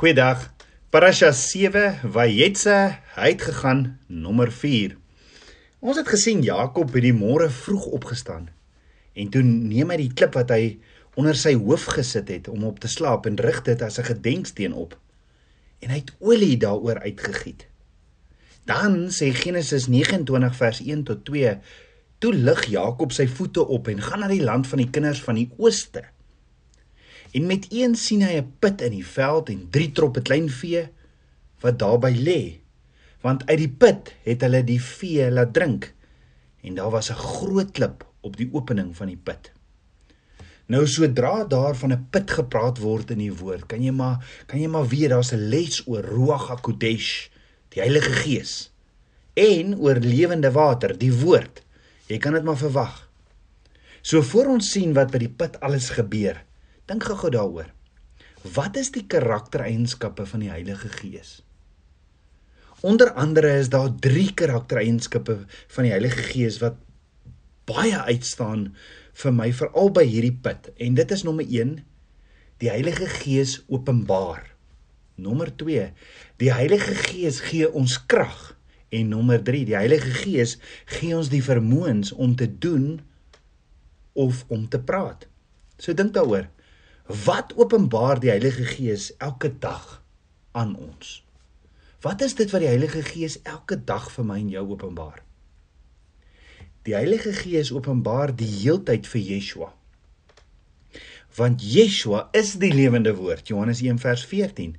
Goeiedag. Parasha 7, Vayetse, hy het gegaan nommer 4. Ons het gesien Jakob het die môre vroeg opgestaan en toe neem hy die klip wat hy onder sy hoof gesit het om op te slaap en rig dit as 'n gedenksteen op. En hy het olie daaroor uitgegiet. Dan sê Genesis 29 vers 1 tot 2, toe lig Jakob sy voete op en gaan na die land van die kinders van die ooste. En met een sien hy 'n put in die veld en drie troppe klein vee wat daarby lê. Want uit die put het hulle die vee laat drink. En daar was 'n groot klip op die opening van die put. Nou sodra daar van 'n put gepraat word in die woord, kan jy maar kan jy maar weet daar's 'n les oor Ruach HaKodesh, die Heilige Gees en oor lewende water, die woord. Jy kan dit maar verwag. So voor ons sien wat by die put alles gebeur, Dink gou-gou daaroor. Wat is die karaktereienskappe van die Heilige Gees? Onder andere is daar 3 karaktereienskappe van die Heilige Gees wat baie uitstaan vir my veral by hierdie put en dit is nommer 1 die Heilige Gees openbaar. Nommer 2 die Heilige Gees gee ons krag en nommer 3 die Heilige Gees gee ons die vermoëns om te doen of om te praat. So dink daaroor. Wat openbaar die Heilige Gees elke dag aan ons? Wat is dit wat die Heilige Gees elke dag vir my en jou openbaar? Die Heilige Gees openbaar die heeltyd vir Yeshua. Want Yeshua is die lewende woord, Johannes 1 vers 14.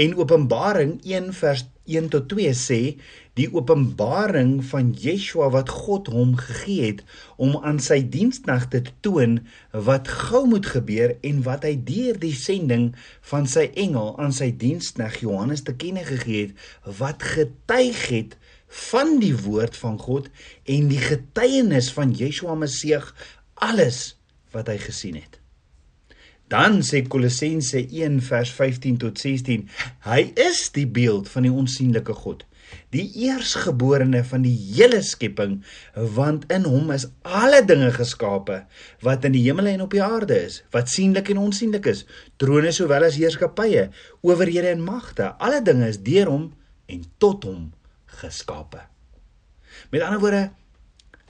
En Openbaring 1 vers 1 tot 2 sê die openbaring van Yeshua wat God hom gegee het om aan sy diensknegte te toon wat gou moet gebeur en wat hy deur die sending van sy engel aan sy dienskneg Johannes te kenne gegee het wat getuig het van die woord van God en die getuienis van Yeshua Messie alles wat hy gesien het. Dan sê Kolossense 1 vers 15 tot 16, hy is die beeld van die onsigbare God, die eersgeborene van die hele skepping, want in hom is alle dinge geskape wat in die hemel en op die aarde is, wat sienlik en onsienlik is, trone sowel as heerskappye, owerhede en magte, alle dinge is deur hom en tot hom geskape. Met ander woorde,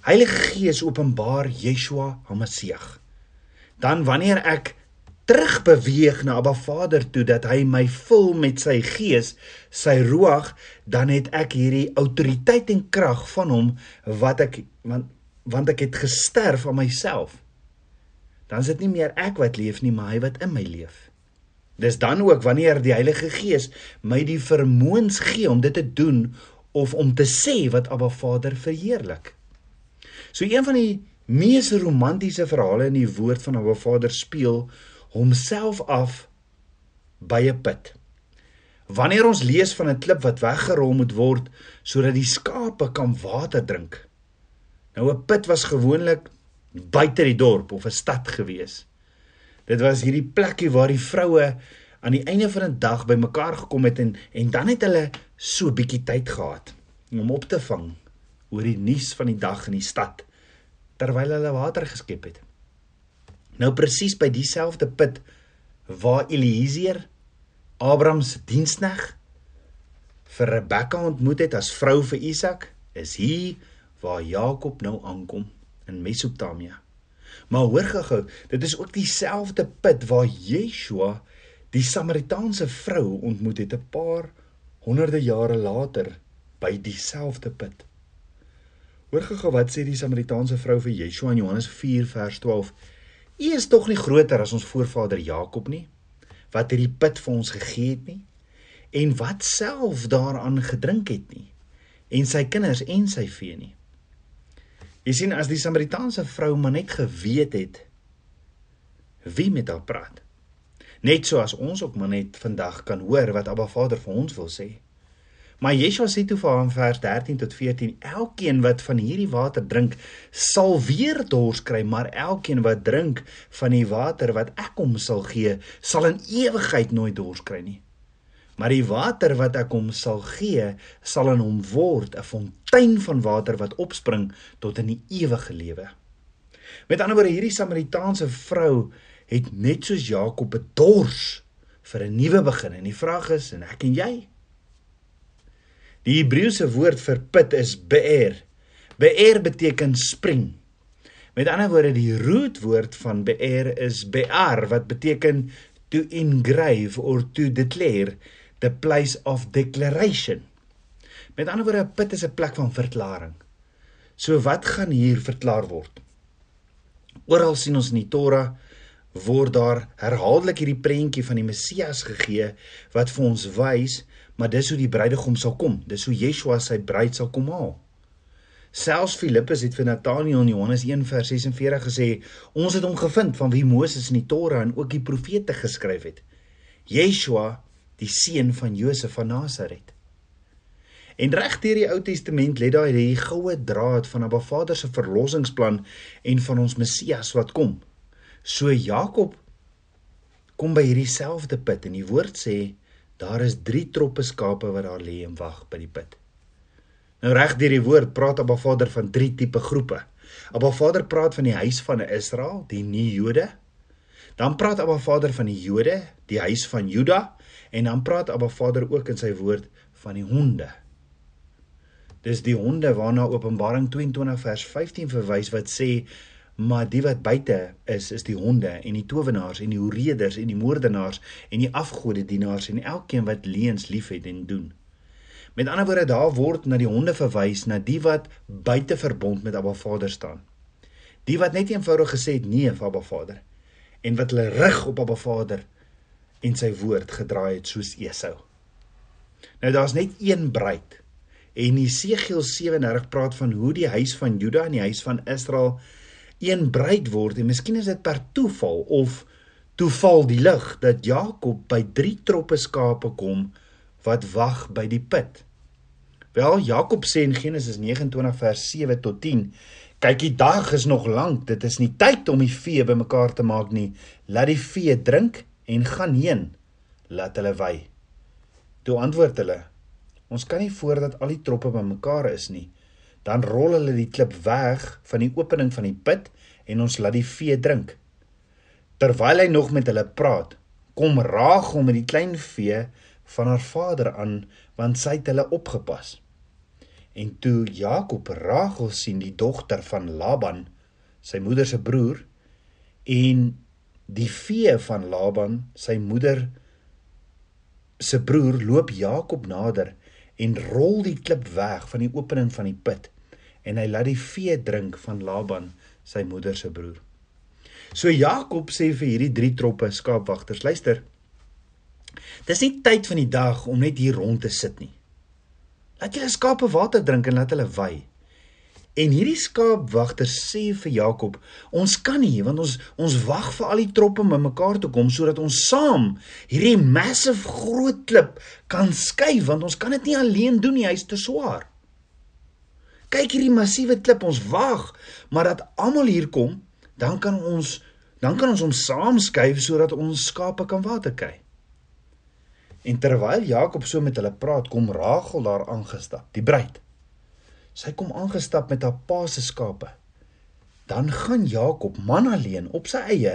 Heilige Gees openbaar Yeshua HaMashiach. Dan wanneer ek terug beweeg na Abba Vader toe dat hy my vul met sy gees, sy ruach, dan het ek hierdie autoriteit en krag van hom wat ek want want ek het gesterf aan myself. Dan is dit nie meer ek wat leef nie, maar hy wat in my leef. Dis dan ook wanneer die Heilige Gees my die vermoëns gee om dit te doen of om te sê wat Abba Vader verheerlik. So een van die mees romantiese verhale in die woord van Abba Vader speel homself af by 'n put. Wanneer ons lees van 'n klip wat weggerol moet word sodat die skape kan water drink. Nou 'n put was gewoonlik buite die dorp of 'n stad gewees. Dit was hierdie plekkie waar die vroue aan die einde van 'n dag bymekaar gekom het en en dan het hulle so 'n bietjie tyd gehad om op te vang oor die nuus van die dag in die stad terwyl hulle water geskep het. Nou presies by dieselfde put waar Eliezer Abraham se dienskneg vir Rebekka ontmoet het as vrou vir Isak, is hier waar Jakob nou aankom in Mesopotamia. Maar hoor gou, dit is ook dieselfde put waar Yeshua die Samaritaanse vrou ontmoet het 'n paar honderde jare later by dieselfde put. Hoor gou wat sê die Samaritaanse vrou vir Yeshua in Johannes 4 vers 12. U is tog nie groter as ons voorvader Jakob nie wat hierdie put vir ons gegee het nie en wat self daaraan gedrink het nie en sy kinders en sy vee nie. Jy sien as die Samaritaanse vrou maar net geweet het wie met haar praat. Net so as ons ook maar net vandag kan hoor wat Abba Vader vir ons wil sê. Maar Yeshua sê toe vir hom vers 13 tot 14: Elkeen wat van hierdie water drink, sal weer dors kry, maar elkeen wat drink van die water wat ek hom sal gee, sal in ewigheid nooit dors kry nie. Maar die water wat ek hom sal gee, sal in hom word 'n fontein van water wat opspring tot in die ewige lewe. Met ander woorde, hierdie Samaritaanse vrou het net soos Jakob 'n dors vir 'n nuwe begin. En die vraag is, en ek en jy? Die Hebreëse woord vir put is be'er. Be'er beteken spring. Met ander woorde, die rootwoord van be'er is be'ar wat beteken to engrave or to declare the place of declaration. Met ander woorde, 'n put is 'n plek van verklaring. So wat gaan hier verklaar word? Oral sien ons in die Torah word daar herhaaldelik hierdie prentjie van die Messias gegee wat vir ons wys, maar dis hoe die bruidegom sal kom. Dis hoe Yeshua sy bruid sal kom haal. Selfs Filippus het vir Nathanael in Johannes 1:46 gesê, "Ons het hom gevind van wie Moses in die Torah en ook die profete geskryf het. Yeshua, die seun van Josef van Nasaret." En reg deur die Ou Testament lê daar hierdie goue draad van Abba Vader se verlossingsplan en van ons Messias wat kom. So Jakob kom by hierdie selfde put en die woord sê daar is 3 troppe skape wat daar lê en wag by die put. Nou reg deur die woord praat Abba Vader van 3 tipe groepe. Abba Vader praat van die huis van Israel, die nie Jode. Dan praat Abba Vader van die Jode, die huis van Juda en dan praat Abba Vader ook in sy woord van die honde. Dis die honde waarna Openbaring 22 vers 15 verwys wat sê maar die wat buite is is die honde en die towenaars en die hoereders en die moordenaars en die afgodedienaars en elkeen wat leuns liefhet en doen. Met ander woorde daar word na die honde verwys na die wat buite verbond met Abba Vader staan. Die wat net eenvoudig gesê het nee vir Abba Vader en wat hulle rig op Abba Vader en sy woord gedraai het soos Esau. Nou daar's net een bruid En Jesegiel 37 praat van hoe die huis van Juda en die huis van Israel een bruid word en miskien is dit per toeval of toeval die lig dat Jakob by drie troppe skape kom wat wag by die put. Wel Jakob sê in Genesis 29 vers 7 tot 10 kyk die dag is nog lank dit is nie tyd om die vee bymekaar te maak nie laat die vee drink en gaan heen laat hulle wy. Toe antwoord hulle Ons kan nie voordat al die troppe bymekaar is nie. Dan rol hulle die klip weg van die opening van die put en ons laat die vee drink. Terwyl hy nog met hulle praat, kom Rachel met die klein vee van haar vader aan want sy het hulle opgepas. En toe Jakob Rachel sien die dogter van Laban, sy moeder se broer, en die vee van Laban, sy moeder se broer, loop Jakob nader en rol die klip weg van die opening van die put en hy laat die vee drink van Laban sy moeder se broer. So Jakob sê vir hierdie drie troppe skaapwagters, luister. Dis nie tyd van die dag om net hier rond te sit nie. Laat julle skape water drink en laat hulle wei. En hierdie skaapwagter sê vir Jakob, ons kan nie want ons ons wag vir al die troppe om mekaar te kom sodat ons saam hierdie massive groot klip kan skuif want ons kan dit nie alleen doen nie, hy's te swaar. Kyk hierdie massiewe klip, ons wag, maar dat almal hier kom, dan kan ons dan kan ons hom saam skuif sodat ons skape kan water kry. En terwyl Jakob so met hulle praat, kom Rachel daar aangestap, die bruid. Sy kom aangestap met haar pa se skape. Dan gaan Jakob man alleen op sy eie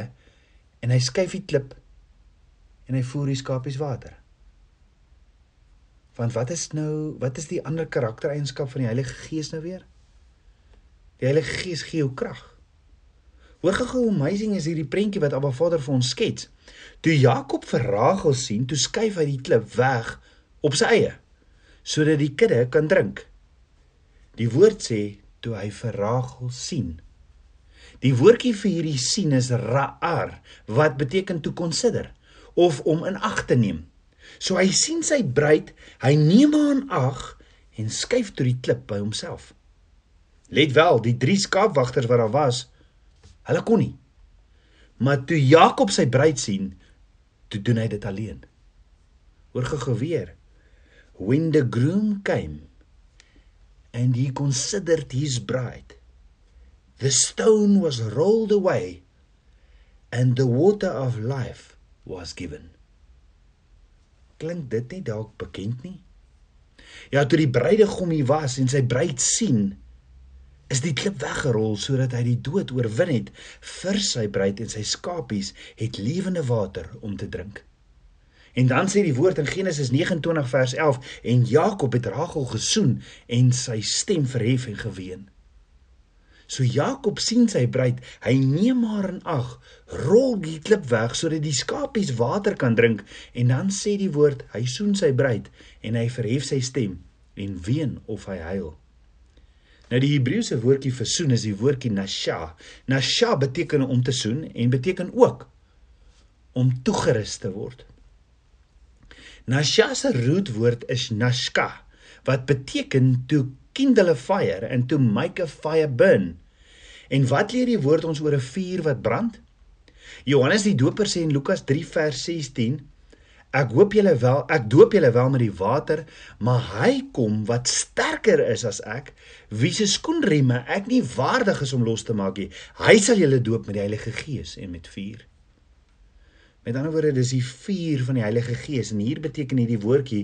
en hy skuif die klip en hy voer die skapies water. Want wat is nou, wat is die ander karaktereienskap van die Heilige Gees nou weer? Die Heilige Gees gee jou krag. Hoor gou hoe amazing is hierdie prentjie wat Abba Vader vir ons skets. Toe Jakob vir Rachel sien, toe skuif hy die klip weg op sy eie sodat die kudde kan drink. Die woord sê toe hy vir Rachel sien. Die woordjie vir hierdie sien is ra'ar wat beteken to consider of om in ag te neem. So hy sien sy bruid, hy neem haar in ag en skuif tot die klip by homself. Let wel, die drie skaapwagters wat daar was, hulle kon nie. Maar toe Jakob sy bruid sien, toe doen hy dit alleen. Hoor gou weer. When the groom came and he considered his bride. The stone was rolled away, and the water of life was given. Klink dit nie dalk bekend nie? Ja, toe die bruidegom hier was en sy bruid sien, is die klip weggerol sodat hy die dood oorwin het vir sy bruid en sy skapies het lewende water om te drink. En dan sê die woord in Genesis 29 vers 11 en Jakob het Rachel gesoen en sy stem verhef en geween. So Jakob sien sy bruid, hy neem haar in ag, rol die klip weg sodat die skapies water kan drink en dan sê die woord, hy soen sy bruid en hy verhef sy stem en ween of hy huil. Nou die Hebreëse woordjie vir soen is die woordjie nasha. Nasha beteken om te soen en beteken ook om toegerus te word. Nasha se rootwoord is nashka wat beteken to kindle a fire and to make a fire burn. En wat leer die woord ons oor 'n vuur wat brand? Johannes die Doper sê in Lukas 3 vers 16: Ek hoop julle wel, ek doop julle wel met die water, maar hy kom wat sterker is as ek, wie se skoenremme ek nie waardig is om los te maak nie. Hy sal julle doop met die Heilige Gees en met vuur. Met ander woorde, dis die vuur van die Heilige Gees en hier beteken hierdie woordjie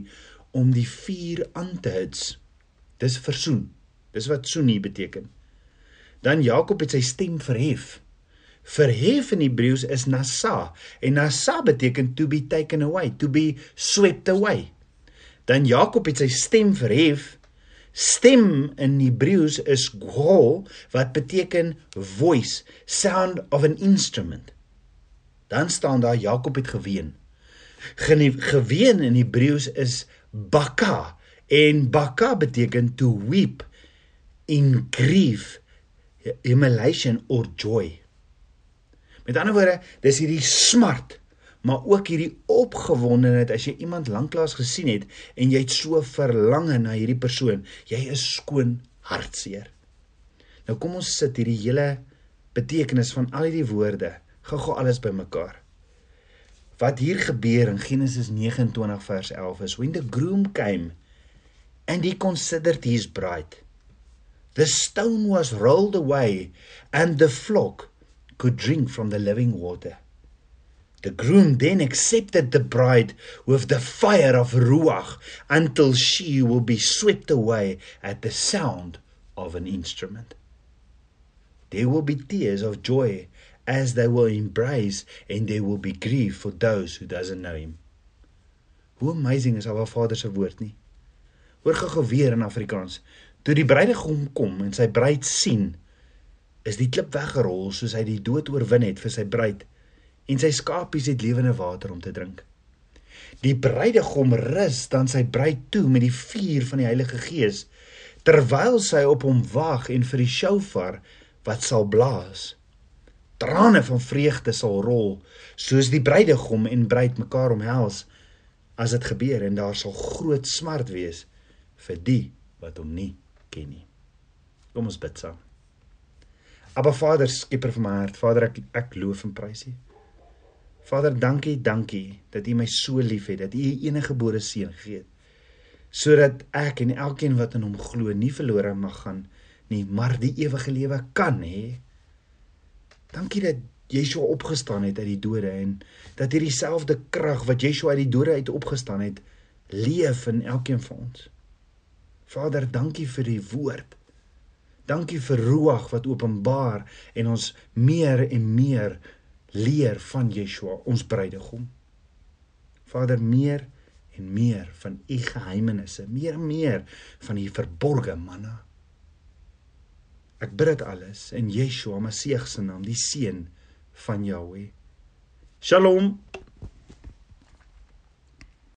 om die vuur aan te hits. Dis versoen. Dis wat soenie beteken. Dan Jakob het sy stem verhef. Verhef in Hebreëus is nasa en nasa beteken to be taken away, to be swept away. Dan Jakob het sy stem verhef. Stem in Hebreëus is go wat beteken voice, sound of an instrument. Dan staan daar Jakob het geween. Geween in Hebreëus is baka En baka beteken to weep in grief, emulation or joy. Met ander woorde, dis hierdie smart, maar ook hierdie opgewondenheid as jy iemand lanklaas gesien het en jy het so verlang na hierdie persoon, jy is skoon hartseer. Nou kom ons sit hierdie hele betekenis van al hierdie woorde, gou-gou alles bymekaar. Wat hier gebeur in Genesis 29 vers 11 is when the groom came and he considered his bride. The stone was rolled away, and the flock could drink from the living water. The groom then accepted the bride with the fire of Ruach until she will be swept away at the sound of an instrument. There will be tears of joy as they will embrace, and there will be grief for those who doesn't know him. Hoe amazing is our Vader se woord nie? Hoor gou weer in Afrikaans. Toe die bruidegom kom en sy bruid sien, is die klip weggerol soos hy die dood oorwin het vir sy bruid en sy skapies het lewende water om te drink. Die bruidegom rus dan sy bruid toe met die vuur van die Heilige Gees terwyl sy op hom wag en vir die shofar wat sal blaas. Trane van vreugde sal rol soos die bruidegom en bruid mekaar omhels as dit gebeur en daar sal groot smart wees vir die wat hom nie ken nie. Kom ons bid saam. Aba Vader, skieper van my hart, Vader, ek ek loof en prys U. Vader, dankie, dankie dat U my so liefhet, dat U U enige gebore seun gegee het sodat ek en elkeen wat in hom glo nie verlore mag gaan nie, maar die ewige lewe kan hê. Dankie dat Yeshua opgestaan het uit die dode en dat hierdie selfde krag wat Yeshua uit die dode uit opgestaan het, leef in elkeen van ons. Vader, dankie vir die woord. Dankie vir Ruach wat openbaar en ons meer en meer leer van Yeshua, ons bruidegom. Vader, meer en meer van u geheimenisse, meer en meer van u verborgde manna. Ek bid dit alles in Yeshua, Messie se naam, die seun van Jahweh. Shalom.